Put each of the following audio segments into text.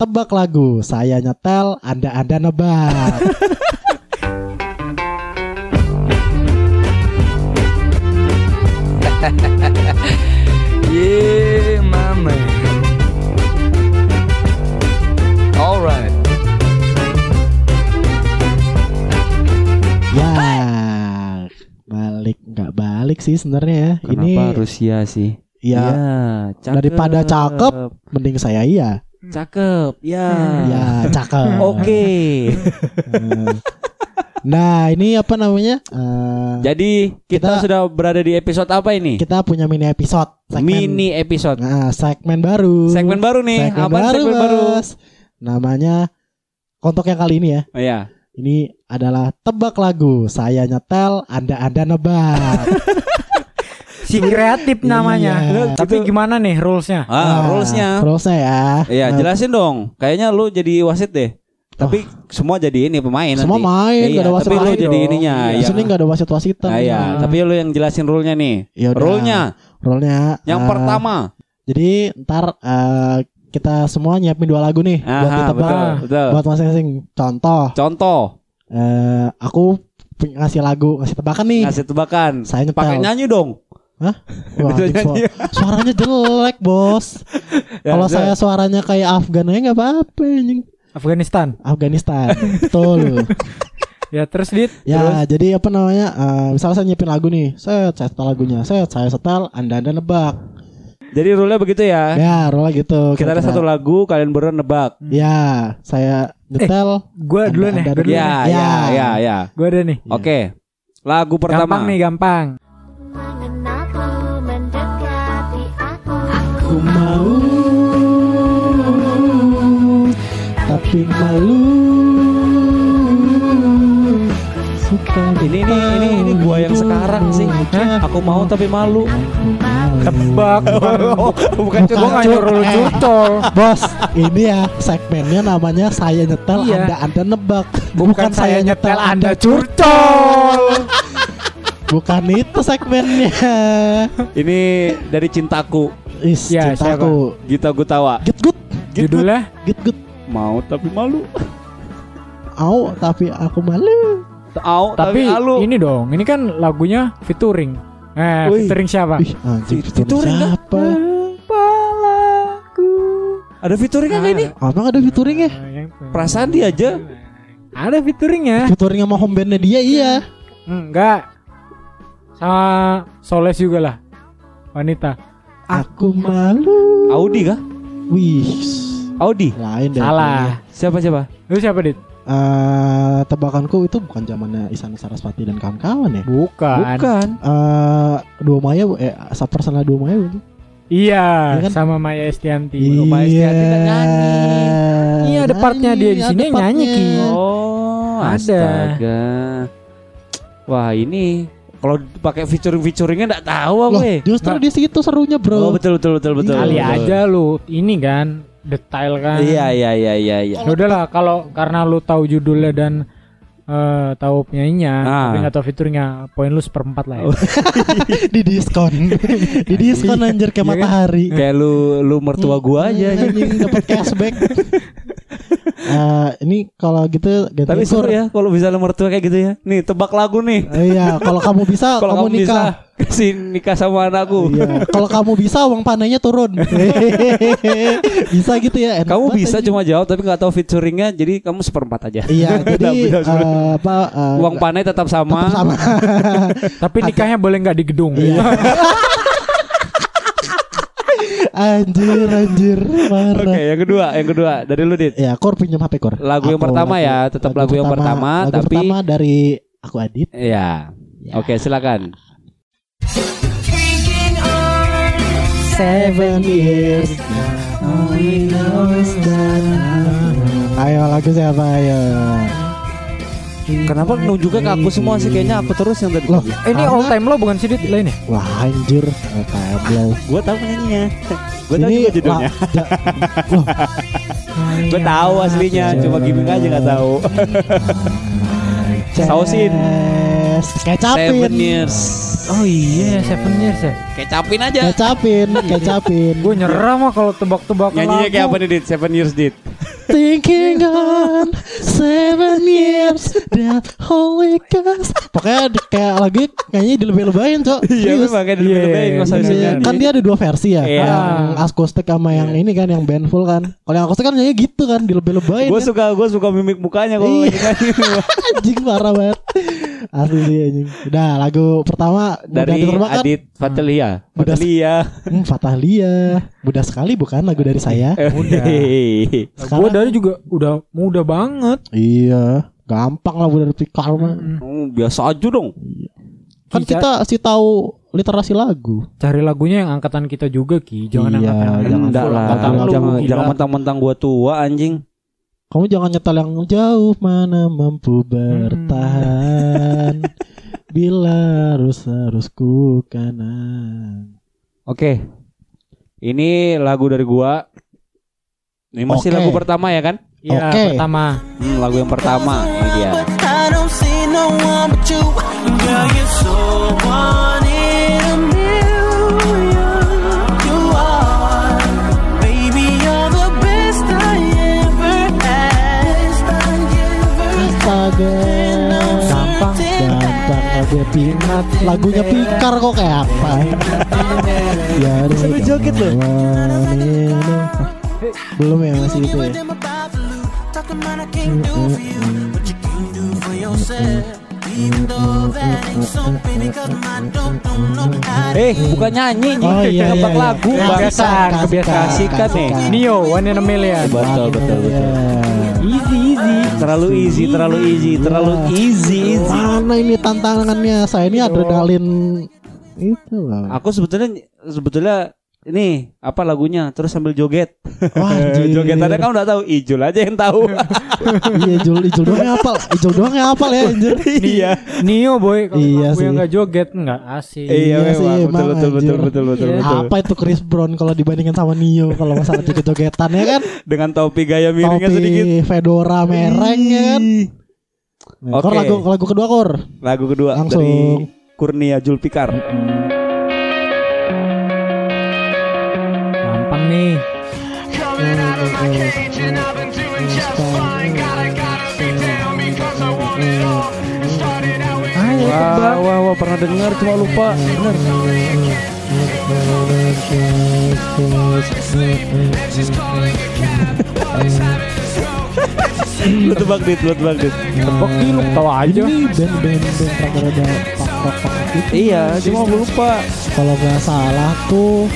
tebak lagu. Saya nyetel, Anda Anda nebak. Yeah, my man. Alright. ya, balik nggak balik sih sebenarnya ya. Ini Kenapa Rusia sih? ya cakep. daripada cakep, mending saya iya. Cakep. Ya. Ya, cakep. Oke. Eh, Nah, ini apa namanya? Eh, Jadi kita, Kita- sudah berada di episode apa ini? kita punya mini episode. segmen- Mini episode. Nah, segmen baru. Segmen baru nih. Segmen apa baru, segmen baru? Bos. Namanya kontok yang kali ini ya. Oh, ya. Ini adalah tebak lagu. Saya nyetel, Anda Anda nebak. Si kreatif namanya. Iya. Tapi gimana nih rulesnya? Ah, rulesnya. Rulesnya ya. Iya, Nah, jelasin dong. Kayaknya lu jadi wasit deh. Tapi semua jadi ini pemain Semua nanti. main, Iya, gak ada wasit tapi lu wasit jadi ininya. Di ya. sini gak ada wasit wasitan. Ah, iya, tapi lu yang jelasin rule-nya nih. Ya udah. Rule-nya Rulesnya. yang eh, pertama. Jadi ntar eh, kita semua nyiapin dua lagu nih buat Aha, ditebak betul, betul. buat masing-masing. Contoh, Contoh, eh, aku punya- ngasih lagu, ngasih tebakan nih. ngasih tebakan. Saya nyetel. Pakai nyanyi dong. Wah, anjing, nyanyi. suara- suaranya jelek, Bos. Ya, Kalau saya suaranya kayak Afgan aja nggak apa-apa anjing. Afghanistan. Afghanistan. Betul. Ya terus dit. Ya, jadi apa namanya? eh, misalnya saya nyiapin lagu nih, saya saya setel lagunya, saya saya setel, anda anda nebak. Jadi rule-nya begitu ya. Ya, rola gitu. Kita ada satu lagu, kalian berdua nebak. Ya, saya nyetel. Gua duluan ya. Anda- Gua duluan. Ya, Ya. ya, ya, ya. Gua ada nih. Oke. Lagu pertama. Gampang nih, gampang. Aku mau, tapi malu. Suka Ini ini ini ini gua yang sekarang sih. Hah? Aku mau tapi malu. Tebak. Bukan Gua nggak nyuruh lu curcol. Bos, ini ya segmennya namanya saya nyetel, Iya. anda anda nebak. Bukan saya nyetel Anda curcol. Bukan itu segmennya. Ini dari cintaku. Is, Ya, cintaku. Gita Gutawa. Get good, Judulnya get good. Mau tapi malu. Au, tapi aku malu. Au tapi tapi malu. ini dong, ini kan lagunya featuring. Eh, Wih. featuring siapa? Ih, anjing, Featuring siapa? Kepalaku. Ada featuring kan ini? Abang ada featuringnya? Ah, Perasaan dia aja. Ada featuringnya. Featuring sama home bandnya dia iya. Enggak. Sama Soles juga lah. Wanita. Aku malu. Audi kah? Wih, Audi. lain deh. Salah. Siapa siapa? Lu siapa, Dit? Eh, tebakanku itu bukan zamannya Isan Sarasvati dan kawan-kawan ya. Bukan. Bukan. Eh, dua Maya eh Saper sana dua Maya bukan? Iya, Iya kan? sama Maya Estianti. Oh, Maya Estianti nyanyi. Iya, ada partnya dia di sini yang nyanyi, Ki. Oh, Ada. astaga. Wah, ini kalau pakai featuring featuringnya enggak tahu aku Loh, eh. justru di situ serunya, Oh, Bro. betul betul betul betul. Kali betul. aja lu ini kan detail kan. Iya iya iya iya iya. Ya udahlah kalau karena lu tahu judulnya dan eh, tahu penyanyinya, Ah. tapi nggak tahu fiturnya, poin lu seperempat lah ya. Oh. di diskon. di diskon anjir kayak Iya kan? matahari. Kayak lu lu mertua gua aja Iya, anjing. anjing dapat cashback. Eh, ini kalau gitu ganti Tapi seru ya kalau bisa lu mertua kayak gitu ya. Nih, tebak lagu nih. Eh, Iya, kalau kamu bisa Kalau kamu kamu bisa nikah. kasih nikah sama anakku. Iya, kalau kamu bisa uang panennya turun. bisa gitu ya. enak Kamu bisa anjing. cuma jawab tapi nggak tahu featuringnya jadi kamu seperempat aja. Iya, jadi eh, apa eh, Uang panai tetap sama. tetap sama. tapi nikahnya boleh nggak di gedung. Iya. anjir, anjir, Oke, marah. yang kedua, yang kedua dari lu Dit. Ya, Kor pinjam HP Kor. Lagu yang Aku pertama lagu- ya, tetap lagu yang pertama, lagu tapi- pertama dari aku Adit. Iya. Ya. Oke, silakan. Seven years all Ayo lagu siapa ayo Kenapa nunjuknya ke aku semua sih kayaknya aku terus yang tadi. Loh, Eh, ini all time lo bukan sih Dit lainnya? Wah anjir Tablo Gue tahu penyanyinya. Gue tahu Ini juga judulnya. Gue tahu aslinya, cuma gimmick aja nggak tahu. Sausin. Ces. Kecapin Seven years. Oh iya, Seven Years ya. Kecapin aja. Kecapin Kecapin Gue nyerah mah kalau tebak-tebak Nyanyinya kayak apa nih Dit? Seven years Dit. thinking on seven years that holy ghost. Pokoknya kayak lagi kayaknya dilebih-lebahin, Cok. Iya Serius. memang kayak Iya, iya, masa iya. bisa Iya, nyanyi. kan dia ada dua versi ya, Iya. yang akustik sama yang ini kan, yang band full kan. Kalau yang akustik kan nyanyi gitu kan, dilebih-lebahin. Gue kan. suka gue suka mimik mukanya kalau Iya. lagi nyanyi. anjing parah banget. Asli sih anjing. Udah lagu pertama Dari Mudah Ditermakan. Adit Fatelia. Mudah- Fatelia. Hmm, Fatahlia. Mudah sekali bukan lagu dari saya? Mudah. Sekarang- Gue dari juga udah mudah banget. Iya, gampang lah udah pikar mah. Oh, biasa aja dong. Kan Ki, kita sih tahu literasi lagu. Cari lagunya yang angkatan kita juga Ki, jangan Iya, angkatan jangan Enggak lah, angkatan lu, jangan gila. jangan mentang-mentang gua tua anjing. Kamu jangan nyetel yang jauh mana mampu bertahan bila harus harus ku kanan. Oke. Ini lagu dari gua. Ini masih Oke. lagu pertama ya kan? Iya, Oke. pertama. Hmm, lagu yang pertama ini dia. Lagunya pinat. Lagunya pikar kok kayak apa? Ya Sampai joget loh. Belum ya masih itu ya? Eh, bukan nyanyi nih, Oh, iya, iya, iya. lagu, kebiasaan, kebiasaan kasihkan, nih. kasihkan. Neo, one Easy, easy. Terlalu easy, terlalu easy, terlalu Iya. easy, easy. Mana ini tantangannya Saya ini adrenalin Itu lah Aku sebetulnya sebetulnya ini apa lagunya terus sambil joget. Wah anjir Jogetannya kan udah tahu, Ijul aja yang tahu. Iya Ijul Ijul doang yang hafal Ijul doang yang hafal ya anjir iya. Neo boy, kalau Iya lagu yang sih. gak joget nggak asik. Iya, Iya sih, betul, emang, betul, betul, betul, betul, Iya. betul. Apa itu Chris Brown kalau dibandingkan sama Nio Kalau masalah joget-jogetan ya kan Dengan topi gaya miringnya Topi sedikit. fedora mereng ya kan Kor Oke. lagu lagu kedua Kor Lagu kedua Langsung. dari Kurnia Julpikar. Gampang nih. Ayo Wah, wah, wah, pernah dengar cuma lupa. Bener. Lu tebak dit, lu tebak dit. Tebak lu tahu aja. Ini band gitu Iya, cuma gue lupa. Kalau nggak salah tuh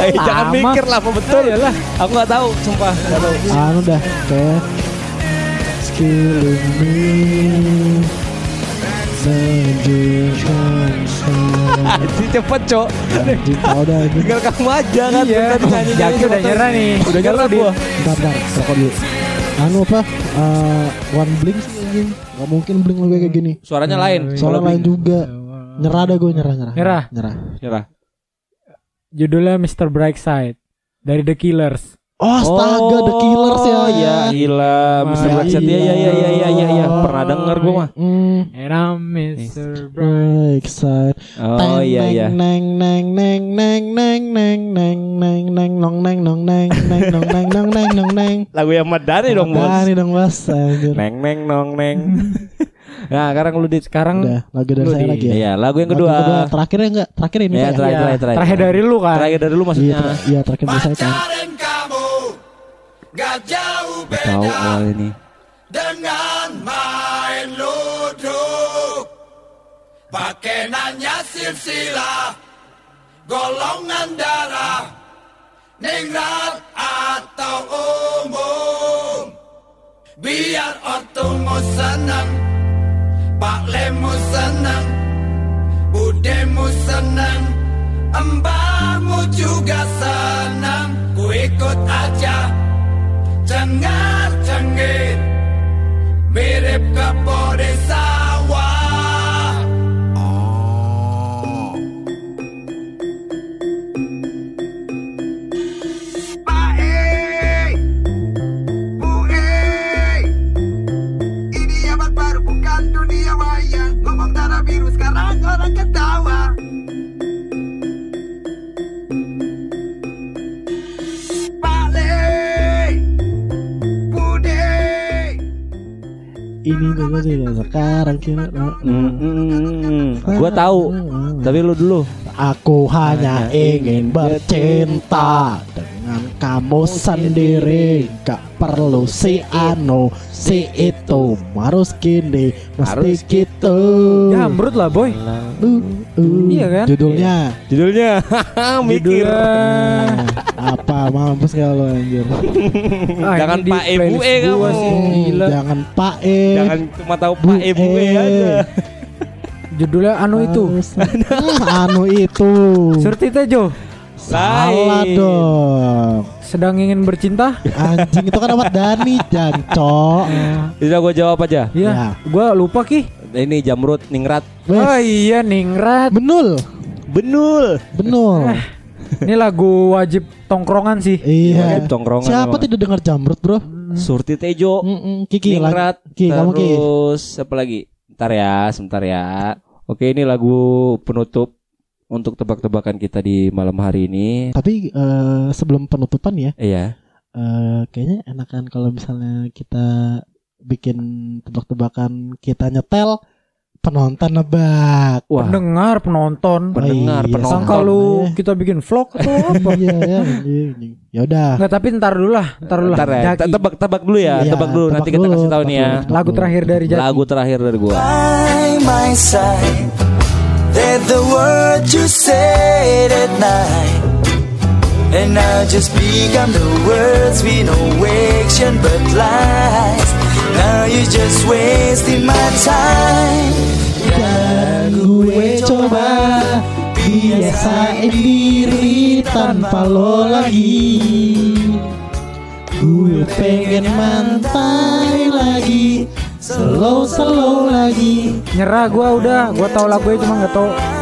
Eh, jangan mikir lah apa betul. Iyalah. Aku nggak tahu, sumpah. Tahu. Anu dah Kayak Killing me Anjir cepet, Cok. Tinggal kamu aja kan. Iya. Jaki udah nyerah nih. Udah nyerah gua. Bentar bentar Rokok dulu Anu apa Eh, One Blink sih anjing Gak mungkin Blink lagu kayak gini Suaranya lain. Kalau lain juga Nyerah dah gue nyerah nyerah Nyerah. Nyerah Nyerah. Judulnya Mr. Brightside dari The Killers. Oh astaga The Killers ya Oh, ya gila. Mr. Ya, Blacksheet. Iya, iya, iya, iya, iya, iya. Pernah denger gua mah. Hmm And I'm Mr. Bright. Excited Oh iya iya. Neng neng neng neng neng neng neng neng neng nong neng nong neng neng nong neng nong neng nong neng. Lagu yang Madani dong, Bos. Ini dong bos. Anjir. Neng neng nong neng. Nah, sekarang lu dit Sekarang Udah lagu dari saya di- lagi ya. Iya, lagu yang Lagu kedua. Terakhir ya enggak? Terakhir ini Iya, ya? terakhir, Iya, terakhir, terakhir. terakhir dari lu kan. Terakhir dari lu Iya, maksudnya. ter- iya terakhir dari saya kan. Pacaran kamu gak jauh Gak tahu beda awal ini. dengan main ludruk. Pakai nanya silsilah, golongan darah, ningrat atau umum. Biar ortumu senang, lemu senang, budemu senang, embamu juga senang. Ku ikut aja, cengar cengir, mirip kepode sekarang kita Gue tahu, tapi lu dulu. Aku hanya ingin bercinta dengan kamu sendiri. Gak perlu si anu si itu. Harus gini mesti Harus. gitu. Jamrut lah boy. Uh. Iya kan? Judulnya Judulnya mikir. Judulnya apa mampus kalau anjir Ah, Jangan Pak E, Bu E kamu. sih, Gila. Jangan Pak E Jangan cuma tahu Pak E Bu E aja. Judulnya anu itu. Anu itu Surti Tejo Salah dong sedang ingin bercinta. Anjing itu kan Ahmad Dhani Janco Bisa gue jawab aja. Iya, Ya. gua lupa ki. Ini Jamrut Ningrat. Oh iya Ningrat. Benul Benul. Benul Ini lagu wajib tongkrongan sih. Iya Wajib tongkrongan Siapa tidak dengar Jamrut bro Surti Tejo. Mm-mm, Kiki lah Ningrat. Ki kamu Ki Terus apa lagi? Bentar ya, sebentar ya. Oke, ini lagu penutup untuk tebak-tebakan kita di malam hari ini. Tapi eh, sebelum penutupan ya Iya. eh, Kayaknya enakan kalau misalnya kita bikin tebak-tebakan kita nyetel penonton nebak Wah, Pendengar, penonton. pendengar, Iya, penonton. Lu Eh. kita bikin vlog atau apa? iya ya ya udah Nggak, tapi ntar dulu lah, ntar dulu lah. Ya. Jaki. Tebak-tebak dulu ya, Iya, tebak dulu tebak nanti kita dulu, kasih tahu tebak nih ya. dulu, tebak Lagu terakhir dari Jaki. Lagu terakhir dari gua. by my side. The words you said at night. And now just become the words we know action but lies. Now you just wasting my time. Dan gue coba biasain diri tanpa lo lagi Gue pengen mantai lagi Slow slow lagi Nyerah gua udah, gua tahu lagunya cuma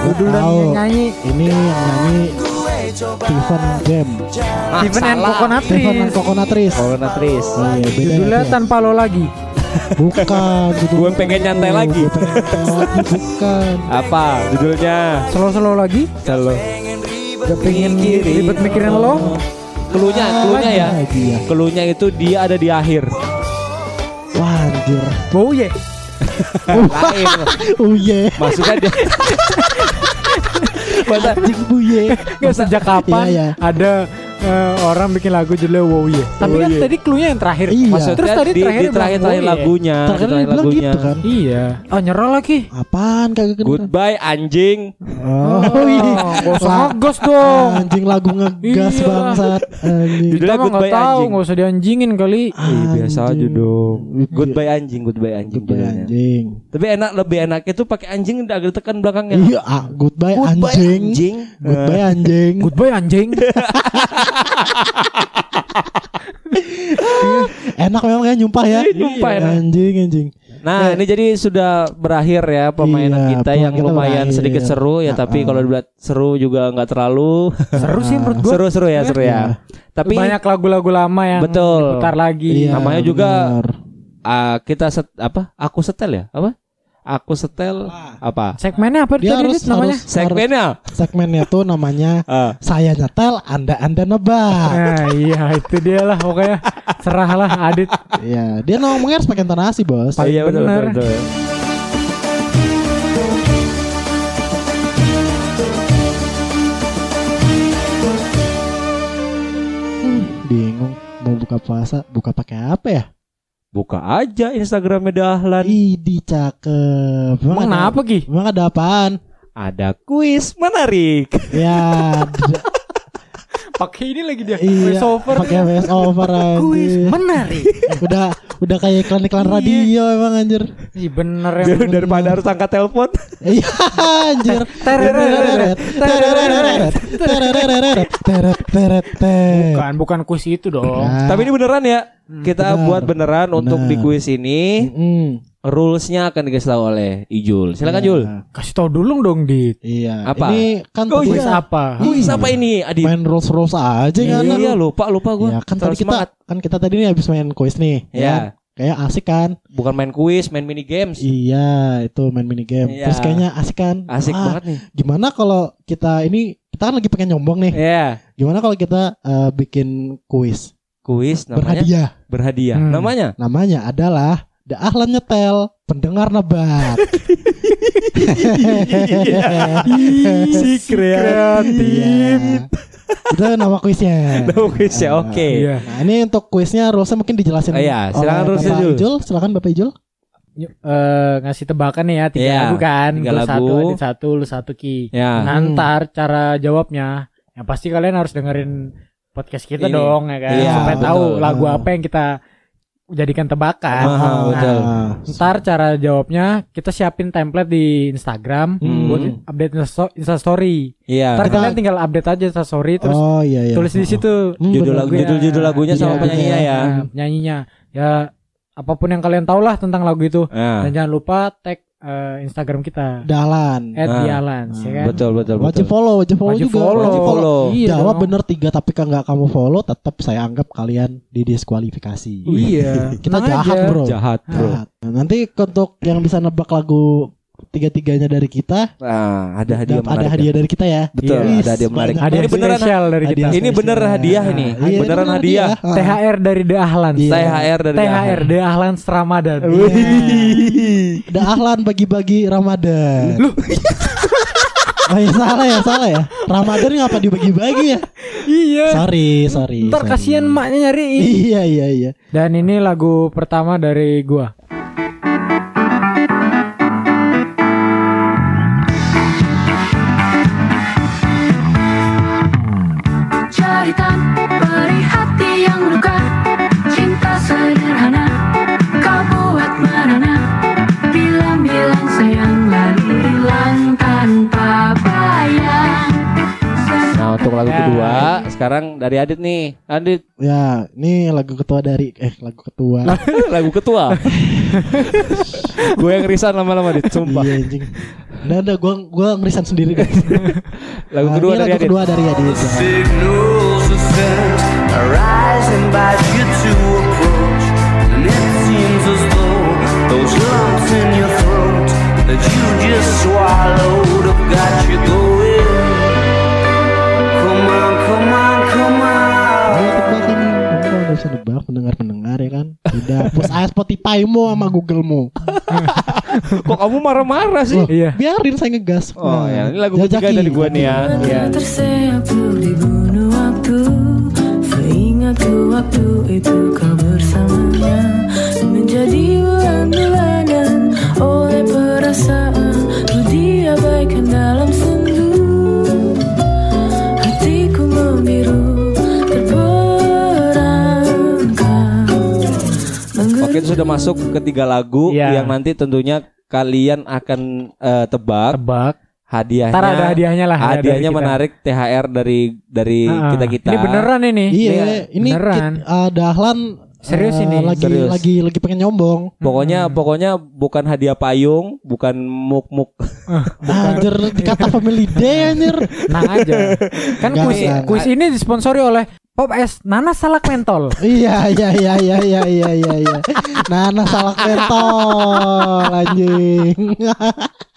judul dan tahu. yang nyanyi. Ini yang nyanyi Steven Game Ah, Steven and. Coconutris. Steven and Coconutris Coconutris. Iya beda Judulnya ya. tanpa lo lagi. Bukan judul Gue pengen nyantai lagi. Gue pengen nyantai lagi Bukan Apa judulnya? Slow-slow lagi. Selalu. Gak pengen ribet mikirin lo. Kelunya, kelunya ya. Ya Kelunya itu dia ada di akhir. Wah anjir Bau ya. Lain. Oh yeah Maksudnya dia Masa Anjing buye Gak sejak kapan Iya, iya. ada eh, orang bikin lagu judulnya Wow Yeah. Tapi kan Yeah. tadi cluenya yang terakhir. Iya. maksudnya Terus tadi di, terakhir di terakhir terakhir "Oh, iya." lagunya, Terakhir lagunya. gitu kan Iya. Oh nyerah lagi. Apaan kagak kedengeran Goodbye anjing. Oh iya Lah, ngegas dong. Anjing lagu ngegas Iya. bangsat Anjing Judulnya Kita mah Goodbye nggak tahu, Anjing. nggak usah dianjingin kali. Ih, biasa aja Anjing. dong. Goodbye anjing, goodbye anjing Goodbye anjing Tapi enak lebih enaknya tuh pakai anjing agak tekan belakangnya. Iya ah, goodbye, Goodbye anjing anjing. Goodbye anjing Goodbye anjing. Enak memang ya nyumpah ya Iya, nyumpah enak. Anjing anjing Nah, ini jadi sudah berakhir ya permainan Iya, kita yang kita lumayan berakhir. sedikit seru ya, tapi Ah, ah. kalau dibilang seru juga nggak terlalu. Seru sih menurut gua. Seru-seru ya, seru ya. Tapi Banyak lagu-lagu lama yang Betul. diputar lagi. Iya, namanya juga benar. ah, kita set, apa? Aku setel ya? Apa? Aku setel apa? Segmennya apa Dia tadi harus, namanya? harus, Segmennya. segmennya tuh namanya Ah. Saya nyetel, Anda Anda nebak Nah, iya itu dia lah pokoknya serahlah Adit. Iya, dia ngomongnya harus pakai intonasi bos iya betul, bener. betul, betul. Bingung mau buka puasa, buka pakai apa ya? Buka aja Instagramnya Dahlan. Idi cakep. Emang ada- kenapa Ki? Emang ada apaan? Ada kuis menarik. Ya, Pakai ini lagi dia. iya, Voice over. pakai voice over anjir. menarik. udah udah kayak iklan-iklan Iya. radio emang anjir. Ih bener ya. Dar- Daripada harus angkat telepon. Iya anjir. Tereret, tereret, tereret, teret, teret, teret. Bukan, bukan kuis itu dong. Nah, Tapi ini beneran ya. Kita benar. buat beneran untuk di kuis ini rulesnya akan dikasih tahu oleh Ijul. Silakan Jul. nah, Kasih tau dulu dong, Dit. Iya. Apa? Ini kan Oh, Kuis iya. apa? Kuis Iya. apa ini, Adi? main rules rules aja kan. Iya, lupa lupa gua. Ya kan tadi kita kan kita tadi nih habis main kuis nih. Ya. Kayak asik kan? Bukan main kuis, main mini games. Iya, itu main mini game. Iya. Terus kayaknya asik kan? Asik Ah, banget nih. Gimana kalau kita ini kita kan lagi pengen nyombong nih. Iya. Gimana kalau kita eh, bikin kuis Kuis namanya berhadiah? berhadiah. Hmm. Namanya Namanya adalah Da ahlan nyetel, pendengar nebat. Si kreatif. Itu nama kuisnya. Bagus ya, oke. Iya. Nah, ini untuk kuisnya rulesnya mungkin dijelasin. Oh, iya, silakan rulesnya, Bapak Jul. Ijul. Silakan Bapak Ijul. Yuk, eh, ngasih tebakan nih ya tiga Iya, lagu kan tiga lagu. satu Adit satu lu satu ki Ya. nah ntar cara jawabnya yang pasti kalian harus dengerin podcast kita Ini. dong ya kan Iya, supaya betul. tahu lagu apa yang kita jadikan tebakan Ah, Nah, betul. ntar cara jawabnya kita siapin template di Instagram Hmm. buat update Insta- Instastory Iya. ntar kalian tinggal update aja Instastory terus oh iya iya. tulis di situ Hmm, Judul lagu judul judul lagunya sama Iya, penyanyinya ya. Nah, penyanyinya ya apa pun yang kalian tahu lah tentang lagu itu Nah, dan jangan lupa tag eh, Instagram kita Dahlan. at Nah. Dialans ya kan betul betul Wajib betul. follow, wajib follow Wajib juga. follow. Wajib follow. Iya Jawab dong. bener tiga tapi kan nggak kamu follow, tetap saya anggap kalian didiskualifikasi. Iya, Kita tenang jahat aja. bro. Jahat, Bro. Jahat. Nah, nanti untuk yang bisa nebak lagu tiga-tiganya dari kita, Nah, ada hadiah ada menarik. hadiah dari kita ya. Betul, Wis, ada hadiah menarik. Hadiah Ini beneran spesial dari kita. Hadiah Ini bener spesial. hadiah ini. Iya, Beneran bener hadiah. Ah. THR dari The Ahlans. Iya. THR dari THR The Ahlans Ramadan. Ada ahlan bagi-bagi Ramadan. Lu. Oh ya salah ya salah ya. Ramadan ngapa dibagi-bagi ya? iya. Sorry sorry. Ntar kasihan maknya nyariin. Iya iya iya. Dan ini lagu pertama dari gua. Sekarang dari Adit nih. Adit, Ya ini lagu ketua dari eh lagu ketua. lagu ketua. Gue yang risan lama-lama Adit, sumpah. Iya anjing. Nah, udah gua gua ngerisan sendiri deh. Lagu Nah, kedua ini dari lagu Adit. kedua dari Adit. ya. Signals are sent, a rise invite you to approach. And it seems as though those lumps in your throat that you just swallowed have got you going. Spotify-mu sama Google-mu Kok kamu marah-marah sih? Loh, Iya. Biarin saya ngegas Oh, Nah, ya, ini lagu Jajaki. ketiga dari gua nih ya. Iya. Dibunuh waktu Seingatku waktu itu kau bersamanya Menjadi bulan-bulanan itu sudah masuk ke tiga lagu Iya. yang nanti tentunya kalian akan eh, tebak Tebak. hadiahnya. Ntar ada hadiahnya lah. ya, Hadiahnya dari kita. menarik THR dari dari Ah, kita kita. Ini beneran ini. Iya Ini beneran. kit- uh, Dahlan Serius uh, ini, Lagi serius. lagi lagi pengen nyombong Pokoknya Hmm. pokoknya bukan hadiah payung, bukan muk-muk. Anjir dikata family day anjir Nah aja. Kan Enggak, kuis enggak. kuis ini disponsori oleh Pop S Nanas Salak Mentol. Iya iya iya iya iya iya iya iya Nana salah pentol anjing